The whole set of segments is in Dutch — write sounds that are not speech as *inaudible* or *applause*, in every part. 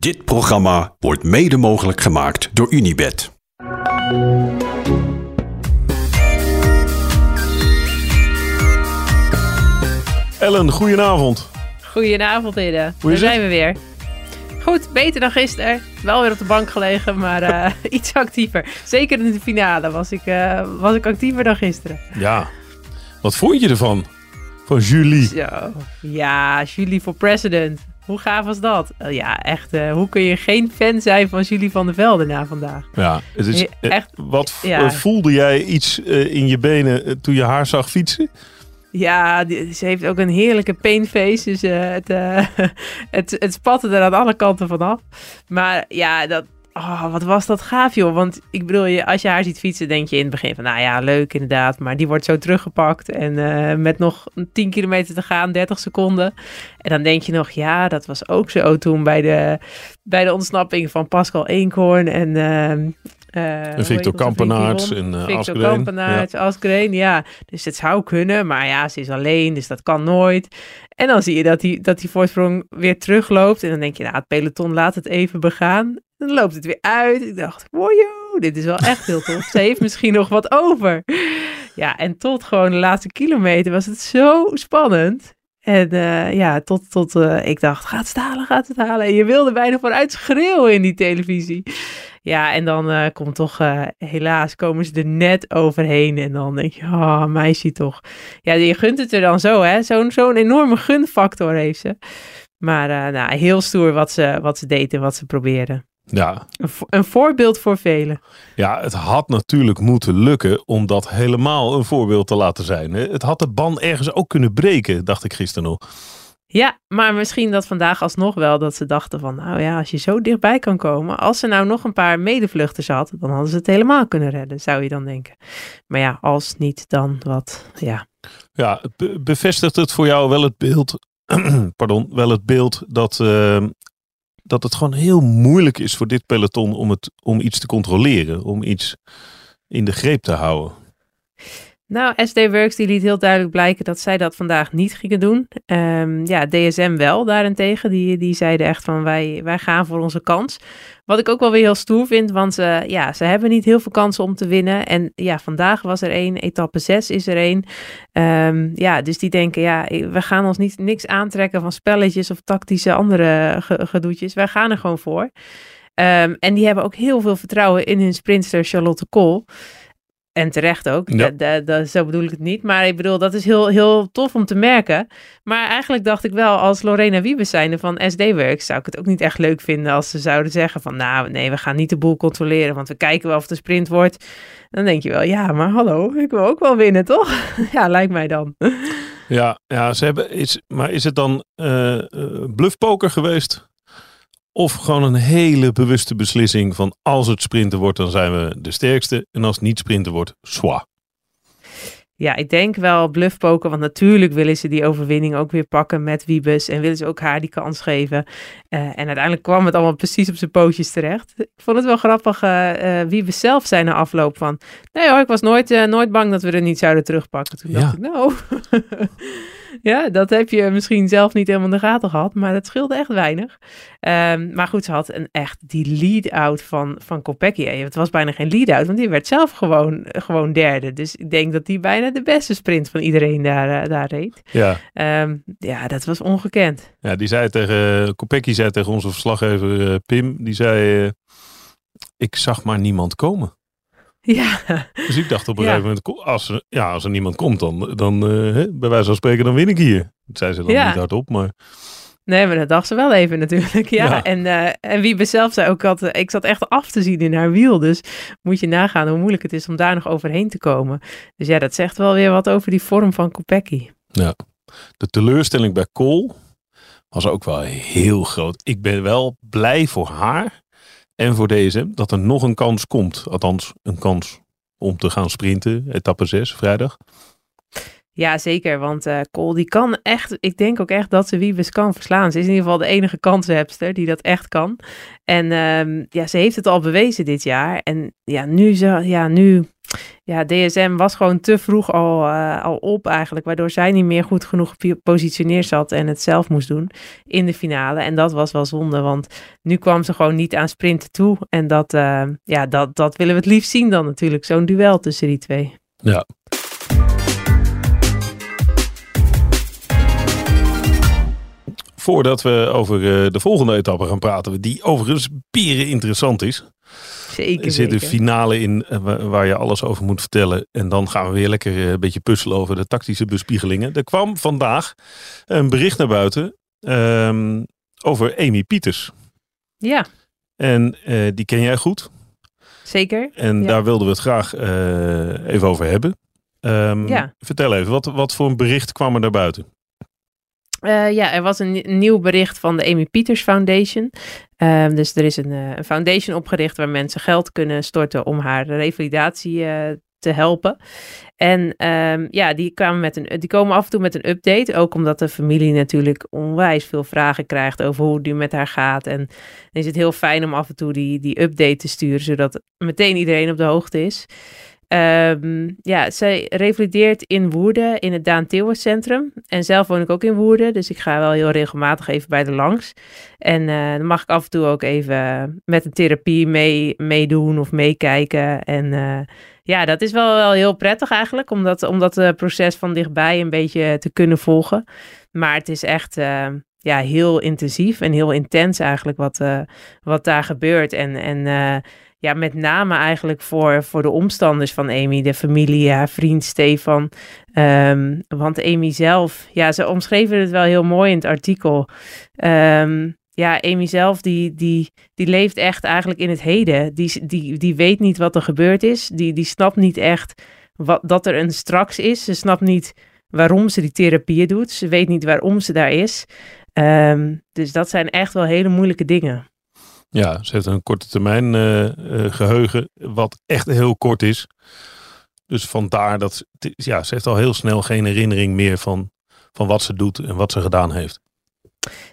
Dit programma wordt mede mogelijk gemaakt door Unibed. Ellen, goedenavond. Goedenavond, Hidde. Hoe Daar is het? zijn we weer. Goed, beter dan gisteren. Wel weer op de bank gelegen, maar eh, *laughs* iets actiever. Zeker in de finale was ik, eh, was ik actiever dan gisteren. Ja, wat vond je ervan? Van Julie. Zo. Ja, Julie voor president. Hoe gaaf was dat? Eh, ja, echt. eh, hoe kun je geen fan zijn van Julie van der Velde na vandaag? Ja, het is, eh, echt, wat ja. voelde jij iets in je benen toen je haar zag fietsen? Ja, die- ze heeft ook een heerlijke painface. Dus het, *laughs* het, het spatte er aan alle kanten vanaf. Maar ja, dat, oh, wat was dat gaaf, joh. Want ik bedoel, je, als je haar ziet fietsen, denk je in het begin van... Nou ja, leuk inderdaad. Maar die wordt zo teruggepakt. En eh, met nog 10 kilometer te gaan, 30 seconden. En dan denk je nog, ja, dat was ook zo toen bij de, bij de ontsnapping van Pascal Eenkhoorn en... eh, hoe heet Victor Kampenaerts en, eh, Victor Asgreen. Kampenaerts, Asgreen, ja. Dus het zou kunnen, maar ja, ze is alleen, dus dat kan nooit. En dan zie je dat die, dat die voorsprong weer terugloopt. En dan denk je, nou, het peloton laat het even begaan. Dan loopt het weer uit. Ik dacht, wojo, dit is wel echt heel tof. Ze heeft misschien nog wat over. Ja, en tot gewoon de laatste kilometer was het zo spannend. En eh, ja, tot, tot eh, ik dacht, gaat het halen, gaat het halen. En je wilde bijna vooruit schreeuwen in die televisie. Ja, en dan eh, komt toch, helaas, komen ze er net overheen. En dan denk je, oh, meisje toch. Ja, je gunt het er dan zo, hè. Zo'n zo'n enorme gunfactor heeft ze. Maar nou, heel stoer wat ze, wat ze deed en wat ze probeerde. Ja. Een, vo- een voorbeeld voor velen. ja, het had natuurlijk moeten lukken om dat helemaal een voorbeeld te laten zijn. hè. Het had de ban ergens ook kunnen breken, dacht ik gisteren nog. Ja, maar misschien dat vandaag alsnog wel dat ze dachten van, nou ja, als je zo dichtbij kan komen, als ze nou nog een paar medevluchters had, dan hadden ze het helemaal kunnen redden, zou je dan denken. Maar ja, als niet, dan wat, ja. Ja, be- bevestigt het voor jou wel het beeld, *clears throat* pardon, wel het beeld dat, eh, dat het gewoon heel moeilijk is voor dit peloton om, het, om iets te controleren, om iets in de greep te houden. Nou, SD Works die liet heel duidelijk blijken dat zij dat vandaag niet gingen doen. Ehm, ja, DSM wel daarentegen. Die, die zeiden echt van wij, wij gaan voor onze kans. Wat ik ook wel weer heel stoer vind, want eh, ja, ze hebben niet heel veel kansen om te winnen. En ja, vandaag was er één, etappe 6 is er één. Ehm, ja, dus die denken, ja, we gaan ons niet niks aantrekken van spelletjes of tactische andere ge- gedoetjes. Wij gaan er gewoon voor. Ehm, en die hebben ook heel veel vertrouwen in hun sprinter Charlotte Kool. En terecht ook, Ja. Da- da- da- zo bedoel ik het niet. Maar ik bedoel, dat is heel, heel tof om te merken. Maar eigenlijk dacht ik wel, als Lorena Wiebes zijnde van SD Works, zou ik het ook niet echt leuk vinden als ze zouden zeggen van, nou nee, we gaan niet de boel controleren, want we kijken wel of een sprint wordt. Dan denk je wel, ja, maar hallo, ik wil ook wel winnen, toch? *laughs* ja, lijkt mij dan. Ja, ja ze hebben, is, maar is het dan eh, bluffpoker geweest? Of gewoon een hele bewuste beslissing van als het sprinten wordt, dan zijn we de sterkste. En als het niet sprinten wordt, zwa. Ja, ik denk wel bluffpoken, want natuurlijk willen ze die overwinning ook weer pakken met Wiebes en willen ze ook haar die kans geven. Eh, en uiteindelijk kwam het allemaal precies op zijn pootjes terecht. Ik vond het wel grappig, eh, Wiebes zelf zei na afloop van, nee hoor, ik was nooit, nooit bang dat we er niet zouden terugpakken. Toen dacht ik, nou, *laughs* ja, dat heb je misschien zelf niet helemaal in de gaten gehad, maar dat scheelde echt weinig. Ehm, maar goed, ze had een echt die lead-out van, van Kopecky. Het was bijna geen lead-out, want die werd zelf gewoon, gewoon derde. Dus ik denk dat die bijna de beste sprint van iedereen daar, eh, daar reed. Ja, Ehm, ja, dat was ongekend. ja die zei tegen, Kopecky zei tegen onze verslaggever eh, Pim, die zei, eh, ik zag maar niemand komen. *laughs* Ja, Dus ik dacht op een Ja. gegeven moment, als er, ja, als er niemand komt, dan, dan eh, bij wijze van spreken, dan win ik hier. Dat zei ze dan Ja. niet hardop, maar nee, maar dat dacht ze wel even natuurlijk. *laughs* Ja, Ja. en, eh en wie zelf zei ook altijd, ik zat echt af te zien in haar wiel. Dus moet je nagaan hoe moeilijk het is om daar nog overheen te komen. Dus ja, dat zegt wel weer wat over die vorm van Kopecky. de teleurstelling bij Cole was ook wel heel groot. Ik ben wel blij voor haar en voor deze dat er nog een kans komt. Althans, een kans om te gaan sprinten. Etappe 6, vrijdag. Ja, zeker. Want uh, Cole die kan echt, ik denk ook echt dat ze Wiebes kan verslaan. Ze is in ieder geval de enige kanshebster die dat echt kan. En um, ja, ze heeft het al bewezen dit jaar. En ja, nu, ja, nu ja, DSM was gewoon te vroeg al, uh, al op eigenlijk, waardoor zij niet meer goed genoeg gepositioneerd zat en het zelf moest doen in de finale. En dat was wel zonde, want nu kwam ze gewoon niet aan sprinten toe. En dat, uh, ja, dat, dat willen we het liefst zien dan natuurlijk, zo'n duel tussen die twee. Ja. Voordat we over uh, de volgende etappe gaan praten, die overigens bieren interessant is. Zeker. Er zit een finale in waar je alles over moet vertellen. En dan gaan we weer lekker een beetje puzzelen over de tactische bespiegelingen. Er kwam vandaag een bericht naar buiten um, over Amy Pieters. Ja. En uh, die ken jij goed. Zeker. En ja. daar wilden we het graag uh, even over hebben. Um, ja. Vertel even, wat, wat voor een bericht kwam er naar buiten? Uh, ja, er was een nieuw bericht van de Amy Peters Foundation. Uh, dus er is een, uh, een, foundation opgericht waar mensen geld kunnen storten om haar revalidatie eh, te helpen. En um, ja, die, kwamen met een, die komen af en toe met een update. Ook omdat de familie natuurlijk onwijs veel vragen krijgt over hoe het nu met haar gaat. En is het heel fijn om af en toe die, die update te sturen, zodat meteen iedereen op de hoogte is. Um, ja, zij revalideert in Woerden in het Daan Tilwers Centrum. En zelf woon ik ook in Woerden, dus ik ga wel heel regelmatig even bij de langs. En uh, dan mag ik af en toe ook even met een therapie mee, meedoen of meekijken. En uh, ja, dat is wel, wel heel prettig eigenlijk, om dat, om dat uh, proces van dichtbij een beetje te kunnen volgen. Maar het is echt ja, heel intensief en heel intens eigenlijk wat, wat daar gebeurt. En, en ja, met name eigenlijk voor, voor de omstanders van Amy, de familie, haar vriend Stefan. Um, want Amy zelf, ja, ze omschreven het wel heel mooi in het artikel. Um, ja, Amy zelf, die, die, die leeft echt eigenlijk in het heden. Die, die, die weet niet wat er gebeurd is. Die, die snapt niet echt wat, dat er een straks is. Ze snapt niet waarom ze die therapieën doet. Ze weet niet waarom ze daar is. Um, dus dat zijn echt wel hele moeilijke dingen. Ja, ze heeft een korte termijn uh, uh, geheugen, wat echt heel kort is. Dus vandaar dat, ja, ze heeft al heel snel geen herinnering meer van, van wat ze doet en wat ze gedaan heeft.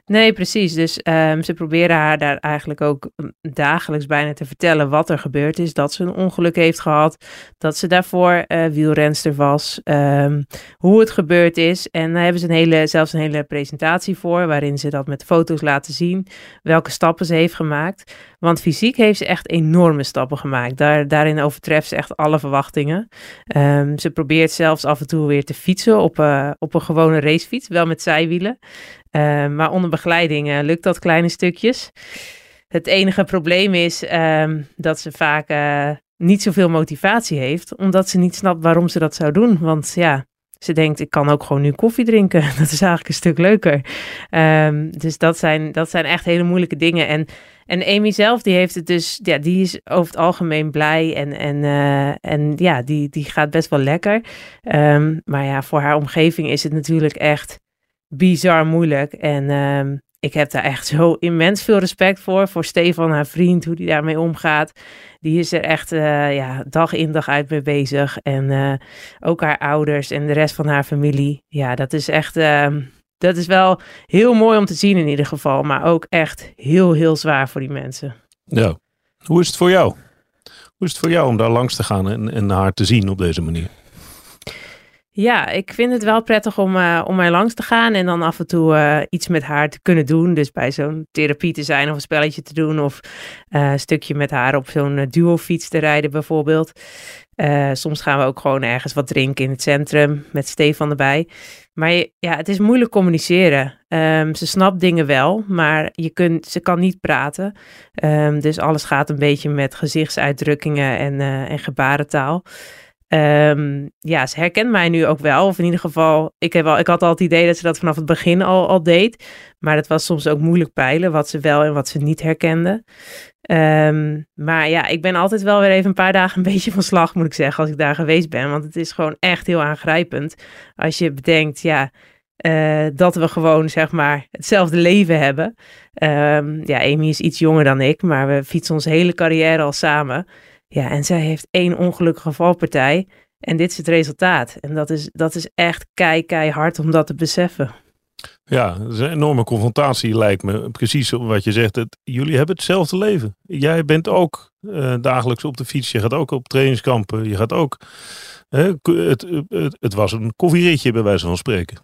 Nee, precies. Dus um, ze proberen haar daar eigenlijk ook dagelijks bijna te vertellen wat er gebeurd is. Dat ze een ongeluk heeft gehad. Dat ze daarvoor uh, wielrenster was. Um, hoe het gebeurd is. En daar hebben ze een hele, zelfs een hele presentatie voor. Waarin ze dat met foto's laten zien. Welke stappen ze heeft gemaakt. Want fysiek heeft ze echt enorme stappen gemaakt. Daar, daarin overtreft ze echt alle verwachtingen. Um, ze probeert zelfs af en toe weer te fietsen op, uh, op een gewone racefiets. Wel met zijwielen. Uh, maar onder begeleiding uh, lukt dat kleine stukjes. Het enige probleem is um, dat ze vaak uh, niet zoveel motivatie heeft, omdat ze niet snapt waarom ze dat zou doen. Want ja, ze denkt, ik kan ook gewoon nu koffie drinken. *laughs* Dat is eigenlijk een stuk leuker. Um, dus dat zijn, dat zijn echt hele moeilijke dingen. En, en Amy zelf, die heeft het dus, ja, die is over het algemeen blij. En, en, uh, en ja, die, die gaat best wel lekker. Maar ja, voor haar omgeving is het natuurlijk echt bizar moeilijk. En um, ik heb daar echt zo immens veel respect voor. Voor Stefan, haar vriend, hoe die daarmee omgaat. Die is er echt uh, ja, dag in dag uit mee bezig. En uh, ook haar ouders en de rest van haar familie. Ja, dat is echt. Uh, dat is wel heel mooi om te zien in ieder geval. Maar ook echt heel, heel zwaar voor die mensen. Ja. Hoe is het voor jou? Hoe is het voor jou om daar langs te gaan en, en haar te zien op deze manier? Ja, ik vind het wel prettig om, uh, om mij langs te gaan en dan af en toe uh, iets met haar te kunnen doen. Dus bij zo'n therapie te zijn of een spelletje te doen of uh, een stukje met haar op zo'n duofiets te rijden bijvoorbeeld. soms gaan we ook gewoon ergens wat drinken in het centrum met Stefan erbij. Maar ja, het is moeilijk communiceren. Um, ze snapt dingen wel, maar je kunt, ze kan niet praten. Um, dus alles gaat een beetje met gezichtsuitdrukkingen en, en gebarentaal. Um, ja, ze herkent mij nu ook wel. Of in ieder geval, ik, heb al, ik had al het idee dat ze dat vanaf het begin al, al deed. Maar het was soms ook moeilijk peilen wat ze wel en wat ze niet herkende. Um, maar ja, ik ben altijd wel weer even een paar dagen een *laughs* beetje van slag, moet ik zeggen, als ik daar geweest ben. Want het is gewoon echt heel aangrijpend. Als je bedenkt, ja, uh, dat we gewoon, zeg maar, hetzelfde leven hebben. Um, ja, Amy is iets jonger dan ik, maar we fietsen onze hele carrière al samen. Ja, en zij heeft één ongelukkige valpartij. En dit is het resultaat. En dat is, dat is echt kei, keihard om dat te beseffen. Ja, dat is een enorme confrontatie lijkt me. Precies wat je zegt. Jullie hebben hetzelfde leven. Jij bent ook uh, dagelijks op de fiets. Je gaat ook op trainingskampen. Je gaat ook... Uh, het, het, het, was een koffieritje bij wijze van spreken.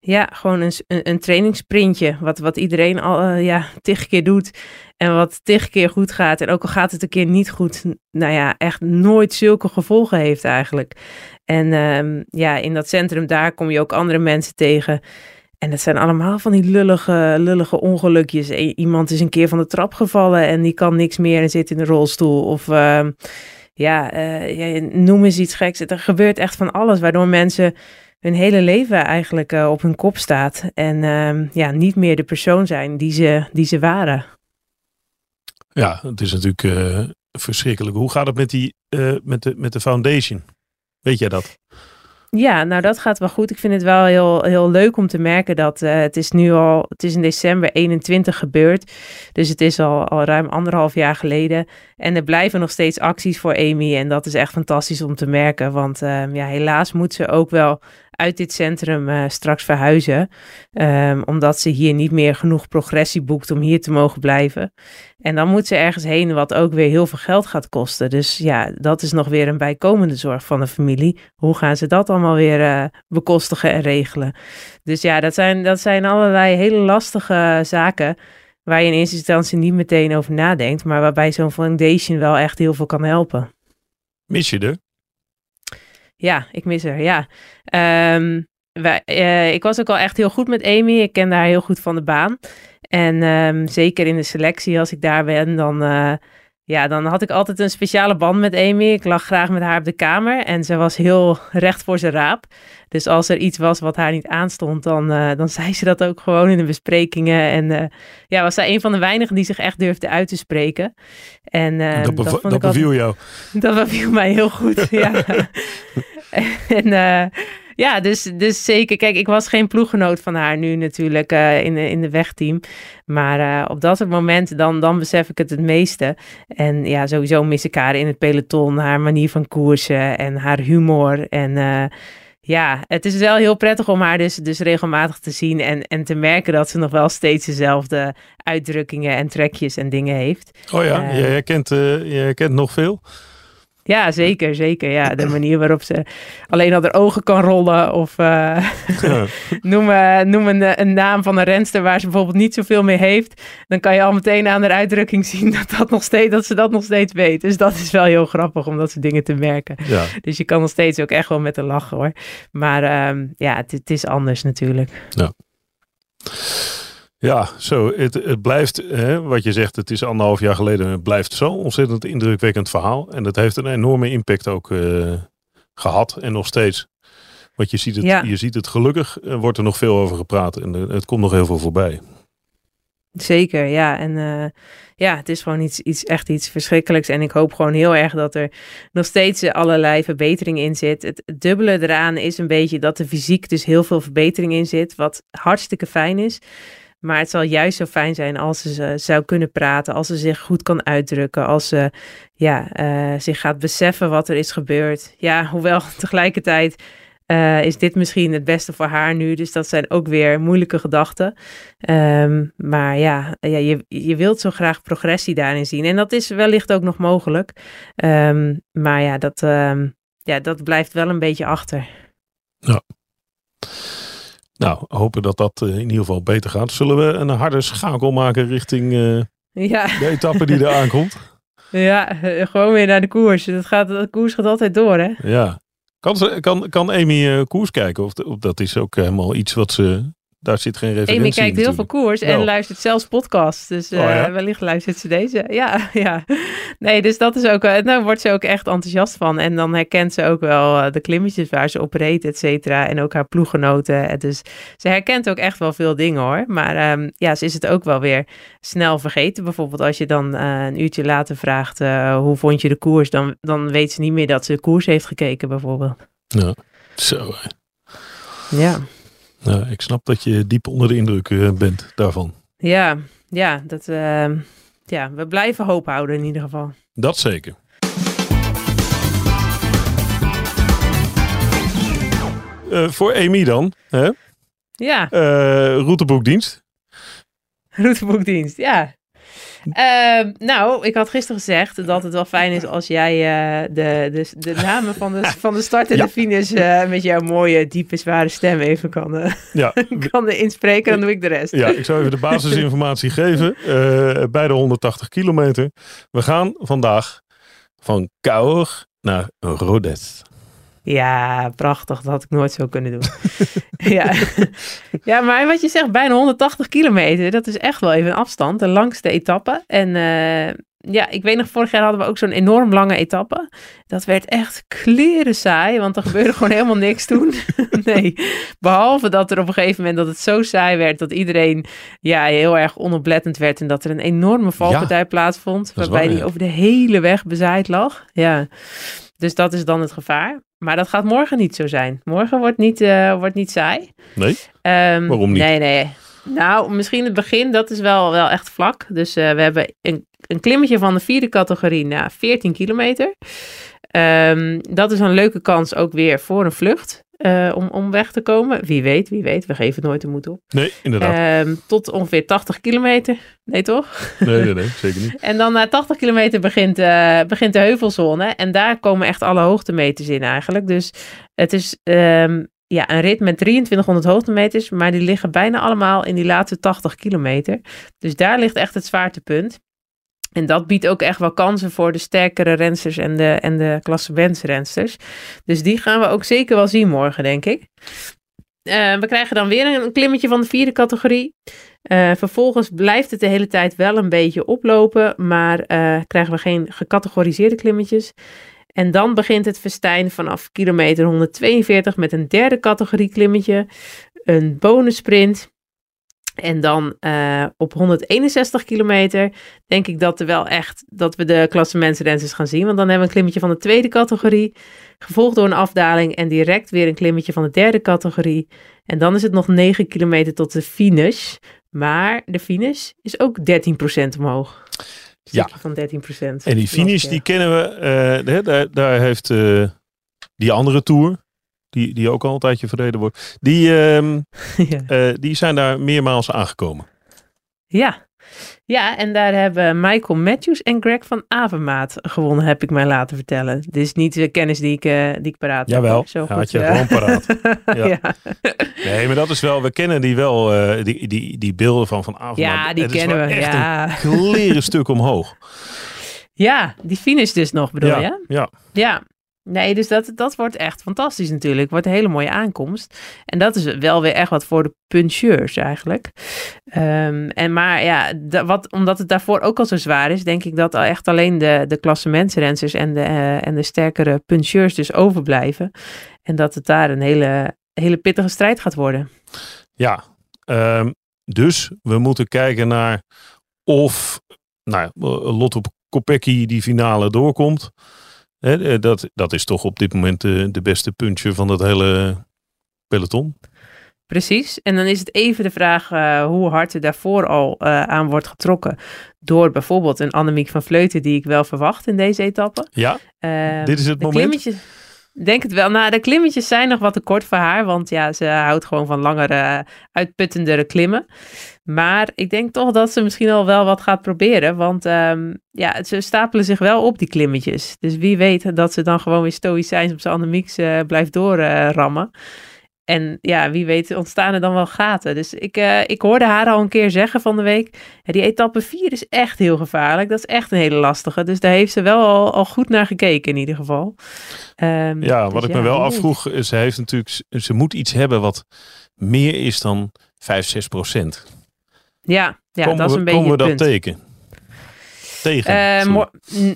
Ja, gewoon een, een, trainingsprintje. Wat, wat iedereen al uh, ja, tig keer doet. En wat tig keer goed gaat. En ook al gaat het een keer niet goed. Nou ja, echt nooit zulke gevolgen heeft eigenlijk. En um, ja, in dat centrum daar kom je ook andere mensen tegen. En het zijn allemaal van die lullige, lullige ongelukjes. E, iemand is een keer van de trap gevallen en die kan niks meer en zit in een rolstoel. Of ja, uh, ja, noem eens iets geks. Er gebeurt echt van alles, waardoor mensen hun hele leven eigenlijk uh, op hun kop staat. En ehm, ja, niet meer de persoon zijn die ze, die ze waren. Ja, het is natuurlijk verschrikkelijk. Hoe gaat het met, die, met, de, met de foundation? Weet jij dat? Ja, nou dat gaat wel goed. Ik vind het wel heel, heel leuk om te merken dat uh, het is nu al, het is in december 21 gebeurd. Dus het is al, al ruim anderhalf jaar geleden. En er blijven nog steeds acties voor Amy. En dat is echt fantastisch om te merken. Want uh, ja, helaas moet ze ook wel uit dit centrum uh, straks verhuizen. Um, omdat ze hier niet meer genoeg progressie boekt om hier te mogen blijven. En dan moet ze ergens heen wat ook weer heel veel geld gaat kosten. Dus ja, dat is nog weer een bijkomende zorg van de familie. Hoe gaan ze dat allemaal weer uh, bekostigen en regelen? Dus ja, dat zijn, dat zijn allerlei hele lastige zaken waar je in eerste instantie niet meteen over nadenkt, maar waarbij zo'n foundation wel echt heel veel kan helpen. Mis je er? Ja, ik mis haar, ja. Um, wij, uh, ik was ook al echt heel goed met Amy. Ik kende haar heel goed van de baan. En um, zeker in de selectie, als ik daar ben, dan, uh, ja, dan had ik altijd een speciale band met Amy. Ik lag graag met haar op de kamer en ze was heel recht voor zijn raap. Dus als er iets was wat haar niet aanstond, dan, uh, dan zei ze dat ook gewoon in de besprekingen. En uh, ja, was zij een van de weinigen die zich echt durfde uit te spreken. En uh, dat, bev- dat, dat beviel jou? *laughs* Dat beviel mij heel goed, ja. *laughs* *laughs* en ja, dus, dus zeker. Kijk, ik was geen ploeggenoot van haar nu natuurlijk uh, in, de, in de wegteam. Maar uh, op dat moment, dan, dan besef ik het het meeste. En ja, sowieso mis ik haar in het peloton. Haar manier van koersen en haar humor. En uh, ja, het is wel heel prettig om haar dus, dus regelmatig te zien. En, en te merken dat ze nog wel steeds dezelfde uitdrukkingen en trekjes en dingen heeft. Oh ja, je, herkent, je herkent nog veel? Ja, zeker, zeker. Ja, de manier waarop ze alleen al haar ogen kan rollen. Of uh, ja. *laughs* noem, uh, noem een, een, naam van een renster waar ze bijvoorbeeld niet zoveel mee heeft. Dan kan je al meteen aan haar uitdrukking zien dat, dat, nog steeds, dat ze dat nog steeds weet. Dus dat is wel heel grappig om dat soort dingen te merken. Ja. Dus je kan nog steeds ook echt wel met haar lachen hoor. Maar um, ja, het, het is anders natuurlijk. Ja. Ja, zo. Het, het blijft, hè, wat je zegt, het is anderhalf jaar geleden. Het blijft zo ontzettend indrukwekkend verhaal. En dat heeft een enorme impact ook uh, gehad en nog steeds. Want je ziet het, ja. je ziet het gelukkig, wordt er nog veel over gepraat. En het komt nog heel veel voorbij. Zeker, ja. En uh, ja, het is gewoon iets, iets, echt iets verschrikkelijks. En ik hoop gewoon heel erg dat er nog steeds allerlei verbetering in zit. Het dubbele eraan is een beetje dat er fysiek dus heel veel verbetering in zit. Wat hartstikke fijn is. Maar het zal juist zo fijn zijn als ze zou kunnen praten, als ze zich goed kan uitdrukken, als ze ja, uh, zich gaat beseffen wat er is gebeurd. Ja, hoewel *laughs* tegelijkertijd uh, is dit misschien het beste voor haar nu. Dus dat zijn ook weer moeilijke gedachten. Um, maar ja, ja je, je wilt zo graag progressie daarin zien. En dat is wellicht ook nog mogelijk. Um, maar ja dat, um, ja, dat blijft wel een beetje achter. Ja. Nou, hopen dat dat in ieder geval beter gaat. Zullen we een harde schakel maken richting uh, ja. de etappe die er aankomt? *laughs* Ja, gewoon weer naar de koers. Dat gaat, de koers gaat altijd door, hè? Ja. Kan, kan, kan Amy koers kijken? Of dat is ook helemaal iets wat ze daar zit geen referentie Amy kijkt in, heel veel koers en luistert zelfs podcasts. Dus uh, oh, ja? wellicht luistert ze deze. *laughs* Ja, ja. Nee, dus dat is ook... Uh, daar wordt ze ook echt enthousiast van. En dan herkent ze ook wel uh, de klimmetjes waar ze op reed, et cetera. En ook haar ploeggenoten. Dus ze herkent ook echt wel veel dingen, hoor. Maar um, ja, ze is het ook wel weer snel vergeten. Bijvoorbeeld als je dan een uurtje later vraagt... hoe vond je de koers? Dan, dan weet ze niet meer dat ze de koers heeft gekeken, bijvoorbeeld. Ja, zo. Ja. Nou, ik snap dat je diep onder de indruk uh, bent daarvan. Ja, ja, dat, uh, ja, we blijven hoop houden in ieder geval. Dat zeker. eh, voor Amy dan. Hè? Ja, Eh, routeboekdienst. *laughs* routeboekdienst, ja. Ehm, nou, ik had gisteren gezegd dat het wel fijn is als jij eh, de, de, de namen van de, van de start en Ja. de finish eh, met jouw mooie, diepe, zware stem even kan, eh, Ja, *laughs* kan inspreken. Dan doe ik de rest. ja, ik zou even de basisinformatie geven. Bij de 180 kilometer. We gaan vandaag van Cahors naar Rodez. Ja, prachtig. Dat had ik nooit zo kunnen doen. *laughs* ja. ja, maar wat je zegt, bijna 180 kilometer, dat is echt wel even een afstand. De langste etappe. En eh, ja, ik weet nog, vorig jaar hadden we ook zo'n enorm lange etappe. Dat werd echt kleren saai, want er gebeurde *laughs* gewoon helemaal niks toen. *laughs* nee, behalve dat er op een gegeven moment dat het zo saai werd dat iedereen ja, heel erg onoplettend werd en dat er een enorme valpartij plaatsvond, waarbij waar, die over de hele weg bezaaid lag. Ja, dus dat is dan het gevaar. Maar dat gaat morgen niet zo zijn. Morgen wordt niet, eh, wordt niet saai. Nee? Ehm, Waarom niet? Nee, nee. Nou, misschien het begin, dat is wel, wel echt vlak. Dus eh, we hebben een, een klimmetje van de vierde categorie na 14 kilometer. Ehm, dat is een leuke kans ook weer voor een vlucht eh, om, om weg te komen. Wie weet, wie weet. We geven nooit de moed op. Nee, inderdaad. Ehm, tot ongeveer 80 kilometer. Nee, toch? nee, nee, nee, zeker niet. *laughs* En dan na 80 kilometer begint, eh, begint de heuvelzone. En daar komen echt alle hoogtemeters in eigenlijk. Dus het is ehm, ja, een rit met 2300 hoogtemeters. Maar die liggen bijna allemaal in die laatste 80 kilometer. Dus daar ligt echt het zwaartepunt. En dat biedt ook echt wel kansen voor de sterkere rensters en de, en de klassementsrensters. Dus die gaan we ook zeker wel zien morgen, denk ik. Eh, we krijgen dan weer een klimmetje van de vierde categorie. Eh, vervolgens blijft het de hele tijd wel een beetje oplopen, maar eh, krijgen we geen gecategoriseerde klimmetjes. En dan begint het festijn vanaf kilometer 142 met een derde categorie klimmetje, een bonussprint. En dan eh, op 161 kilometer denk ik dat er wel echt dat we de klassementsrensters gaan zien. Want dan hebben we een klimmetje van de tweede categorie, gevolgd door een afdaling en direct weer een klimmetje van de derde categorie. En dan is het nog 9 kilometer tot de finish. Maar de finish is ook 13% omhoog. Ja. Stukje van 13%. En die finish, die kennen we. eh, daar, daar heeft eh, die andere tour, die, die ook al een tijdje verreden wordt, die, ehm, ja. *laughs* eh, die zijn daar meermaals aangekomen. ja. Ja, en daar hebben Michael Matthews en Greg van Avermaat gewonnen, heb ik mij laten vertellen. Dit is niet de kennis die ik, eh, die ik paraat heb. Jawel, Zo had goed, je eh. gewoon paraat. *laughs* ja. Ja. Nee, maar dat is wel, we kennen die wel, die, die, die beelden van Van Avermaat. Ja, die Het kennen we. Echt Ja. een kleren stuk omhoog. *laughs* ja, die finish dus nog bedoel ja, je? ja, Ja, nee, dus dat, dat wordt echt fantastisch natuurlijk. Wordt een hele mooie aankomst. En dat is wel weer echt wat voor de puncheurs eigenlijk. Ehm, en maar ja, wat, omdat het daarvoor ook al zo zwaar is, denk ik dat al echt alleen de, de klassementsrensters en de, eh, en de sterkere puncheurs dus overblijven. En dat het daar een hele, hele pittige strijd gaat worden. ja. Ehm, dus we moeten kijken naar of nou, Lotto Kopecky die finale doorkomt. Hè, eh, dat, dat is toch op dit moment de, de beste puntje van dat hele peloton. Precies. En dan is het even de vraag eh, hoe hard er daarvoor al eh, aan wordt getrokken. Door bijvoorbeeld een Annemiek van Vleuten, die ik wel verwacht in deze etappe. Ja, Eh, dit is het moment. klimmetjes, denk het wel. Nou, de klimmetjes zijn nog wat te kort voor haar, want ja, ze houdt gewoon van langere, uitputtendere klimmen. Maar ik denk toch dat ze misschien al wel wat gaat proberen, want ehm, ja, ze stapelen zich wel op die klimmetjes. Dus wie weet dat ze dan gewoon weer stoïcijns op zijn Annemieks eh blijft doorrammen. En ja, wie weet ontstaan er dan wel gaten. Dus ik, eh, ik hoorde haar al een keer zeggen van de week. Die etappe 4 is echt heel gevaarlijk. Dat is echt een hele lastige. Dus daar heeft ze wel al, al goed naar gekeken in ieder geval. Ehm, Ja, dus wat ik me wel afvroeg, is, ze heeft natuurlijk, ze moet iets hebben wat meer is dan 5, 6 procent. Ja, ja komen dat is we, een beetje komen we dat punt. teken? Tegen. Eh,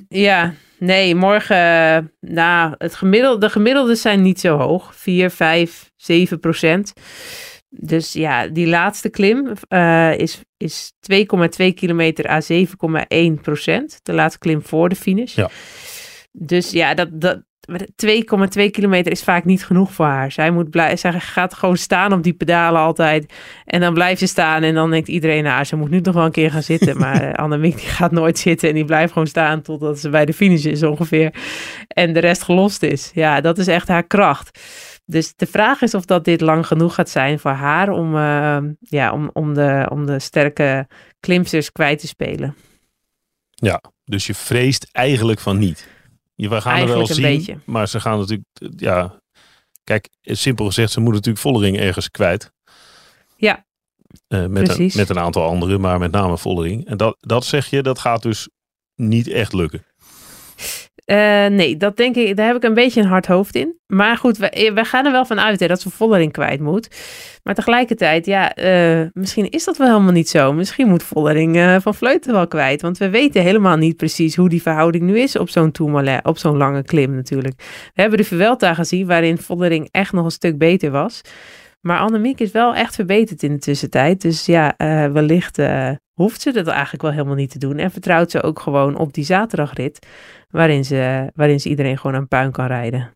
ja, nee, morgen, eh, nou, het gemiddelde, de gemiddelden zijn niet zo hoog. 4, 5, 7 procent. Dus ja, die laatste klim eh, is, is 2,2 kilometer à 7,1 procent. De laatste klim voor de finish. Ja. Dus ja, dat, dat, 2,2 kilometer is vaak niet genoeg voor haar. Zij, moet blij, zij gaat gewoon staan op die pedalen altijd. En dan blijft ze staan en dan denkt iedereen... nou, ze moet nu nog wel een keer gaan zitten. *laughs* Maar eh, Annemiek die gaat nooit zitten en die blijft gewoon staan... totdat ze bij de finish is ongeveer. En de rest gelost is. Ja, dat is echt haar kracht. Dus de vraag is of dat dit lang genoeg gaat zijn voor haar om, uh, ja, om, om, de, om de sterke klimsters kwijt te spelen. Ja, dus je vreest eigenlijk van niet. Je, we gaan Eigenlijk er een wel zien, beetje. maar ze gaan natuurlijk, ja, kijk, simpel gezegd, ze moeten natuurlijk Vollering ergens kwijt. Ja, Eh, met, een, met een aantal anderen, maar met name Vollering. En dat, dat zeg je, dat gaat dus niet echt lukken. Eh, nee, dat denk ik, daar heb ik een beetje een hard hoofd in. Maar goed, we, we gaan er wel van uit hè, dat ze Vollering kwijt moet. Maar tegelijkertijd, ja, eh, misschien is dat wel helemaal niet zo. Misschien moet Vollering eh, van Vleuten wel kwijt. Want we weten helemaal niet precies hoe die verhouding nu is op zo'n Tourmalet, op zo'n lange klim natuurlijk. We hebben de Vuelta gezien waarin Vollering echt nog een stuk beter was. Maar Annemiek is wel echt verbeterd in de tussentijd. Dus ja, eh, wellicht eh, hoeft ze dat eigenlijk wel helemaal niet te doen. En vertrouwt ze ook gewoon op die zaterdagrit. Waarin ze, waarin ze iedereen gewoon aan puin kan rijden.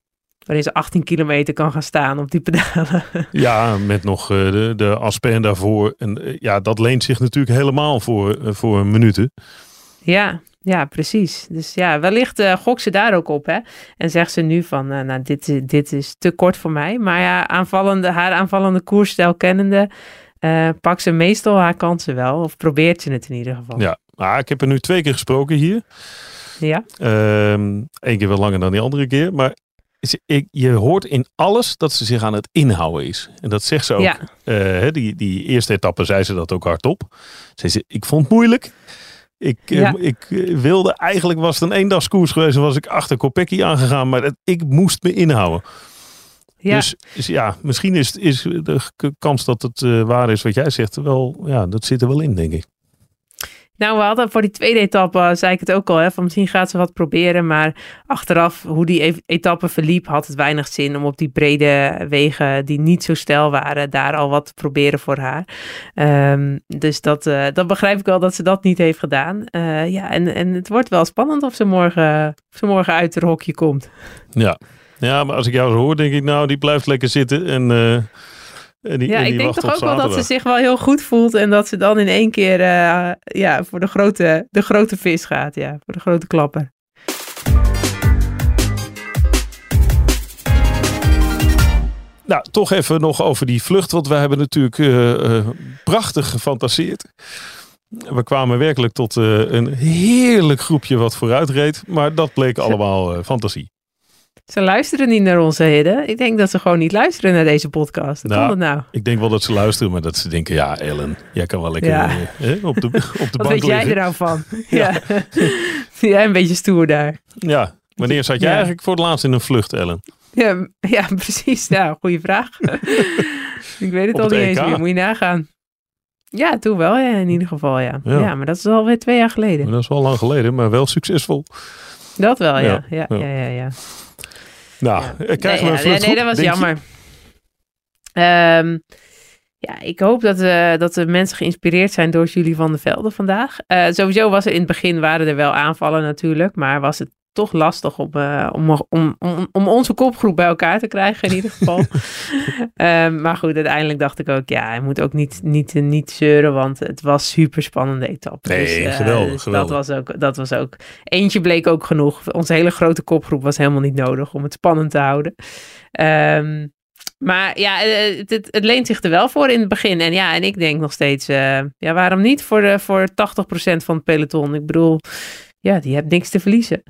Waarin ze 18 kilometer kan gaan staan op die pedalen. *laughs* Ja, met nog eh, de, de Aspen daarvoor. En eh, ja, dat leent zich natuurlijk helemaal voor, eh, voor minuten. ja, ja, precies. Dus ja, wellicht eh gok ze daar ook op. Hè? En zegt ze nu van, nou, dit, is- dit is te kort voor mij. Maar ja, aanvallende, haar aanvallende koersstijl kennende... eh pakt ze meestal haar kansen wel. Of probeert ze het in ieder geval. Ja, maar ik heb er nu twee keer gesproken hier. Ja? Eén keer wel langer dan die andere keer. Maar ze- ik, je hoort in alles dat ze zich aan het inhouden is. En dat zegt ze ook. Ja. Eh, die, die eerste etappe zei ze dat ook hardop. Ze zei, ik vond het moeilijk. Ik, eh, ik wilde, eigenlijk was het een eendagskoers geweest. was ik achter Kopecky aangegaan. Maar ik moest me inhouden. Ja. Dus, ja, misschien is, is de kans dat het eh, waar is wat jij zegt wel, ja, dat zit er wel in, denk ik. Nou, we hadden voor die tweede etappe, eh, zei ik het ook al, hè, van misschien gaat ze wat proberen. Maar achteraf, hoe die e- etappe verliep, had het weinig zin om op die brede wegen die niet zo steil waren, daar al wat te proberen voor haar. Ehm, dus dat, eh, dat begrijp ik wel dat ze dat niet heeft gedaan. Ja, en, en het wordt wel spannend of ze morgen, of ze morgen uit haar hokje komt. Ja. Ja, maar als ik jou zo hoor, denk ik, nou, die blijft lekker zitten. En, eh, en die, Ja, en die ik denk toch ook wel dat ze zich wel heel goed voelt en dat ze dan in één keer eh, ja, voor de grote, de grote vis gaat. Ja, voor de grote klapper. Nou, toch even nog over die vlucht. Want we hebben natuurlijk eh, prachtig gefantaseerd. We kwamen werkelijk tot een heerlijk groepje wat vooruit reed. Maar dat bleek allemaal fantasie. Ze luisteren niet naar onze heden. Ik denk dat ze gewoon niet luisteren naar deze podcast. Hoe Nou, kan dat nou? Ik denk wel dat ze luisteren, maar dat ze denken... Ja, Ellen, jij kan wel lekker Ja. eh, eh, op de, op de *laughs* Wat bank weet jij er nou van? *laughs* ja. *laughs* jij een beetje stoer daar. Ja, wanneer zat jij Ja. eigenlijk voor het laatst in een vlucht, Ellen? Ja, ja precies. Nou, goede vraag. ik weet het Op al het niet eens meer. Moet je nagaan. Ja, toen wel, ja, in ieder geval, ja. Ja. Ja, maar dat is alweer twee jaar geleden. Dat is wel lang geleden, maar wel succesvol. Dat wel, ja. Ja, Ja, ja. ja, ja. ja. Nou, Ja. eh, krijgen nee, we een ja, nee, dat was jammer. Ehm, ja, ik hoop dat, eh, dat de mensen geïnspireerd zijn door Julie van der Velde vandaag. Eh, sowieso was er in het begin waren er wel aanvallen natuurlijk, maar was het toch lastig om, eh, om, om, om, om onze kopgroep bij elkaar te krijgen in ieder geval. *laughs* Ehm, maar goed, uiteindelijk dacht ik ook, ja, hij moet ook niet, niet, niet zeuren, want het was super spannende etappe. Nee, eh, geweldig, dus geweldig. Dat was, ook, dat was ook, eentje bleek ook genoeg. Onze hele grote kopgroep was helemaal niet nodig om het spannend te houden. Ehm, maar ja, eh, het, het, het leent zich er wel voor in het begin. En ja, en ik denk nog steeds, eh, ja, waarom niet voor, de, voor 80% van het peloton? Ik bedoel, ja, die hebt niks te verliezen.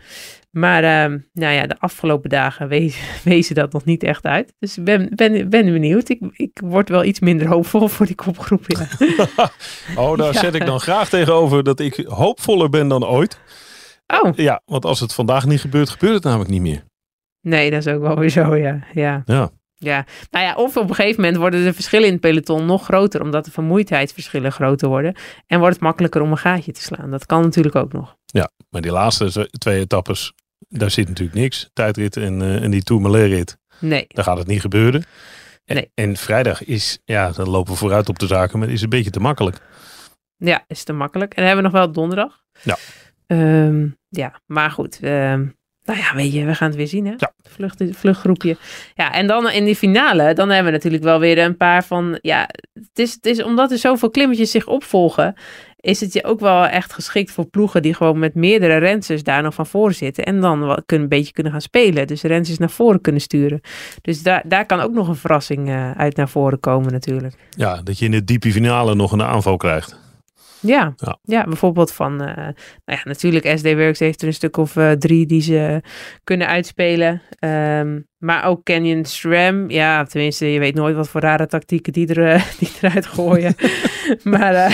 Maar ehm, nou ja, de afgelopen dagen wezen, *laughs* wezen dat nog niet echt uit. Dus ik ben, ben, ben benieuwd. Ik, ik word wel iets minder hoopvol *laughs* voor die kopgroep. Ja. *laughs* Oh, daar Ja. zet ik dan graag tegenover dat ik hoopvoller ben dan ooit. Oh, Ja, want als het vandaag niet gebeurt, gebeurt het namelijk niet meer. nee, dat is ook wel weer zo, ja. ja. Ja. Ja, nou ja, of op een gegeven moment worden de verschillen in het peloton nog groter, omdat de vermoeidheidsverschillen groter worden. En wordt het makkelijker om een gaatje te slaan. Dat kan natuurlijk ook nog. Ja, maar die laatste twee etappes, daar zit natuurlijk niks. Tijdrit en, eh, en die Tourmalet-rit, Nee, daar gaat het niet gebeuren. En, Nee. en vrijdag is, ja, dan lopen we vooruit op de zaken, maar is een beetje te makkelijk. ja, is te makkelijk. En dan hebben we nog wel donderdag. Ja. Ehm, ja, maar goed. ehm, nou ja, weet je, we gaan het weer zien, hè? Ja. Vlucht, vluchtgroepje. Ja, en dan in die finale, dan hebben we natuurlijk wel weer een paar van... Ja, het is, het is omdat er zoveel klimmetjes zich opvolgen... is het je ook wel echt geschikt voor ploegen die gewoon met meerdere rensers daar nog van voren zitten. En dan wel kunnen, een beetje kunnen gaan spelen. Dus rensers naar voren kunnen sturen. Dus daar, daar kan ook nog een verrassing uh, uit naar voren komen natuurlijk. Ja, dat je in de diepe finale nog een aanval krijgt. Ja, ja. ja bijvoorbeeld van, uh, nou ja, natuurlijk SD Works heeft er een stuk of uh, drie die ze kunnen uitspelen. Um, maar ook Canyon SRAM, ja, tenminste, je weet nooit wat voor rare tactieken die, er, *laughs* die eruit gooien. *laughs* maar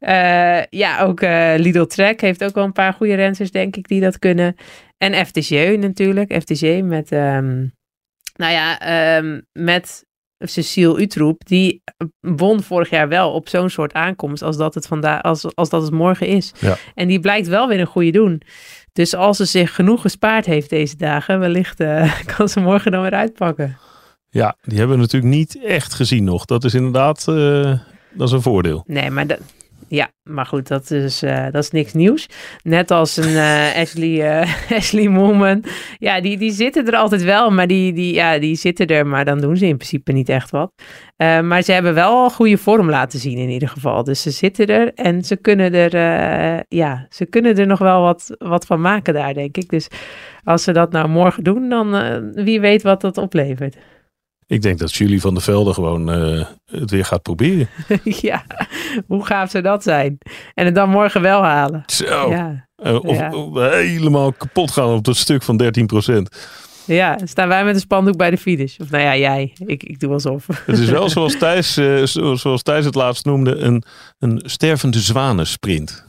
*laughs* ja, ook Lidl Trek heeft ook wel een paar goede rensers, denk ik, die dat kunnen. En FTG natuurlijk, FTG met, um, nou ja, um, met Cecile Utroep, die won vorig jaar wel op zo'n soort aankomst als dat het, vandaag, als, als dat het morgen is. Ja. En die blijkt wel weer een goede doen. Dus als ze zich genoeg gespaard heeft deze dagen, wellicht uh, *laughs* kan ze morgen dan weer uitpakken. Ja, die hebben we natuurlijk niet echt gezien nog. Dat is inderdaad uh, dat is een voordeel. Nee, maar dat, ja, maar goed, dat is, uh, dat is niks nieuws. Net als een uh, *laughs* Ashley, uh, *laughs* Ashley. Ja, die, die zitten er altijd wel, maar die, die, ja, die zitten er, maar dan doen ze in principe niet echt wat. maar ze hebben wel goede vorm laten zien in ieder geval. Dus ze zitten er en ze kunnen er, ja, ze kunnen er nog wel wat, wat van maken daar, denk ik. Dus als ze dat nou morgen doen, dan wie weet wat dat oplevert. Ik denk dat Julie van der Velde gewoon uh, het weer gaat proberen. *laughs* ja, hoe gaaf zou dat zijn? En het dan morgen wel halen. Zo. Ja. Uh, of, Ja. of helemaal kapot gaan op dat stuk van 13% Ja, staan wij met een spandoek bij de finish. Of nou ja, jij. Ik, ik doe alsof. Het is wel *laughs* zoals Thijs, uh, zoals Thijs het laatst noemde, een, een stervende zwanensprint.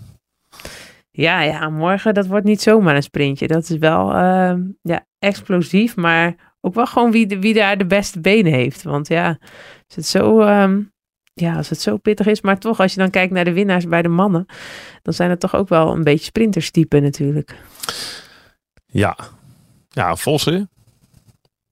Ja, ja, morgen dat wordt niet zomaar een sprintje. Dat is wel uh, ja, explosief, maar ook wel gewoon wie, wie daar de beste benen heeft. Want ja, als het zo, um, ja, als het zo pittig is, maar toch als je dan kijkt naar de winnaars bij de mannen, dan zijn het toch ook wel een beetje sprinterstypen natuurlijk. Ja, ja, Vos hè?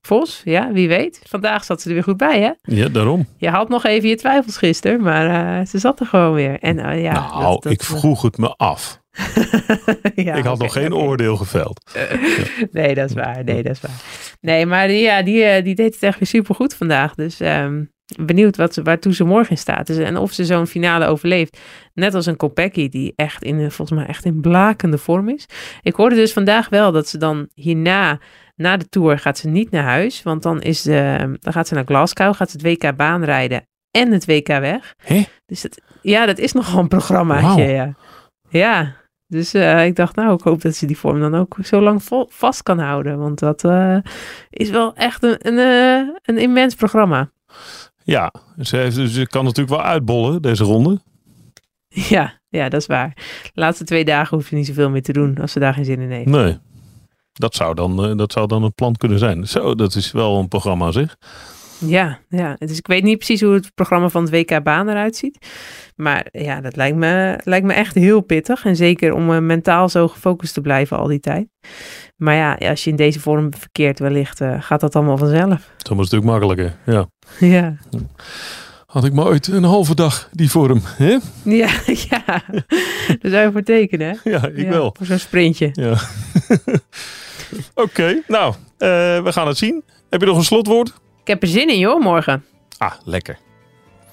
Vos, ja, wie weet. Vandaag zat ze er weer goed bij, hè? Ja, daarom. Je had nog even je twijfels gisteren, maar uh, ze zat er gewoon weer. En, uh, ja, nou, dat, dat, ik vroeg het me af. *laughs* ja, ik had okay, nog geen okay. oordeel geveld. *laughs* nee, dat is waar. Nee, dat is waar. Nee, maar die, ja, die, die deed het echt weer supergoed vandaag. Dus um, benieuwd wat ze, waartoe ze morgen in staat is. En of ze zo'n finale overleeft. Net als een Kopecky die echt in, volgens mij echt in blakende vorm is. Ik hoorde dus vandaag wel dat ze dan hierna, na de Tour, gaat ze niet naar huis. Want dan, is de, dan gaat ze naar Glasgow, gaat ze het WK baan rijden en het WK weg. Hè? Dus dat, ja, dat is nogal een programmaatje, ja. Ja, dus uh, ik dacht, nou, ik hoop dat ze die vorm dan ook zo lang vol, vast kan houden. Want dat uh, is wel echt een, een, uh, een immens programma. Ja, ze, heeft, ze kan natuurlijk wel uitbollen, deze ronde. *laughs* Ja, ja, dat is waar. De laatste twee dagen hoef je niet zoveel meer te doen als ze daar geen zin in heeft. Nee, dat zou dan, dat zou dan een plan kunnen zijn. Zo, dat is wel een programma zeg. Ja, ja, dus ik weet niet precies hoe het programma van het WK baan eruit ziet. Maar ja, dat lijkt me, lijkt me echt heel pittig. En zeker om uh, mentaal zo gefocust te blijven al die tijd. Maar ja, als je in deze vorm verkeert wellicht, uh, gaat dat allemaal vanzelf. Dat is een stuk makkelijker, ja. *laughs* Ja. Had ik maar ooit een halve dag die vorm, hè? *laughs* Ja, ja. *laughs* Daar zou je voor tekenen, hè? Ja, ik ja, wel. Voor zo'n sprintje. Ja. Oké, okay, nou, uh, we gaan het zien. Heb je nog een slotwoord? Ik heb er zin in, joh, morgen. Ah, lekker.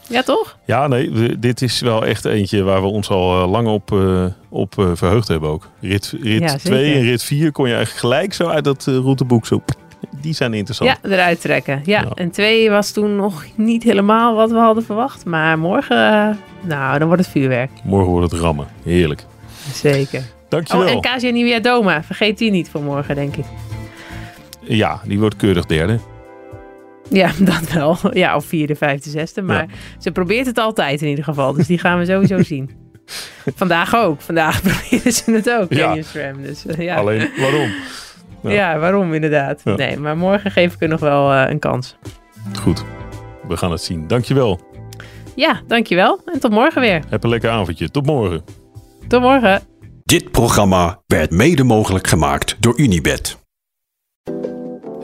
Ja, toch? Ja, nee, dit is wel echt eentje waar we ons al uh, lang op, uh, op uh, verheugd hebben ook. Rit 2 ja, en rit 4 kon je eigenlijk gelijk zo uit dat routeboek zo... Die zijn interessant. Ja, eruit trekken. Ja, ja. en 2 was toen nog niet helemaal wat we hadden verwacht. Maar morgen, nou, dan wordt het vuurwerk. Morgen wordt het rammen. Heerlijk. Zeker. Dankjewel. Oh, en Casia Nieuwia Doma. Vergeet die niet voor morgen, denk ik. Ja, die wordt keurig derde. Ja, *laughs* dat wel. Ja, of vierde, vijfde, zesde. Maar ja. ze probeert het altijd in ieder geval. Dus die gaan we sowieso *laughs* zien. Vandaag ook. Vandaag *laughs* proberen ze het ook. Ja. Sram, dus, uh, ja. Alleen, waarom? Ja, ja waarom inderdaad. Ja. Nee, maar morgen geef ik er nog wel uh, een kans. Goed. We gaan het zien. Dankjewel. Ja, dankjewel. En tot morgen weer. Heb een lekker avondje. Tot morgen. Tot morgen. Dit programma werd mede mogelijk gemaakt door Unibed.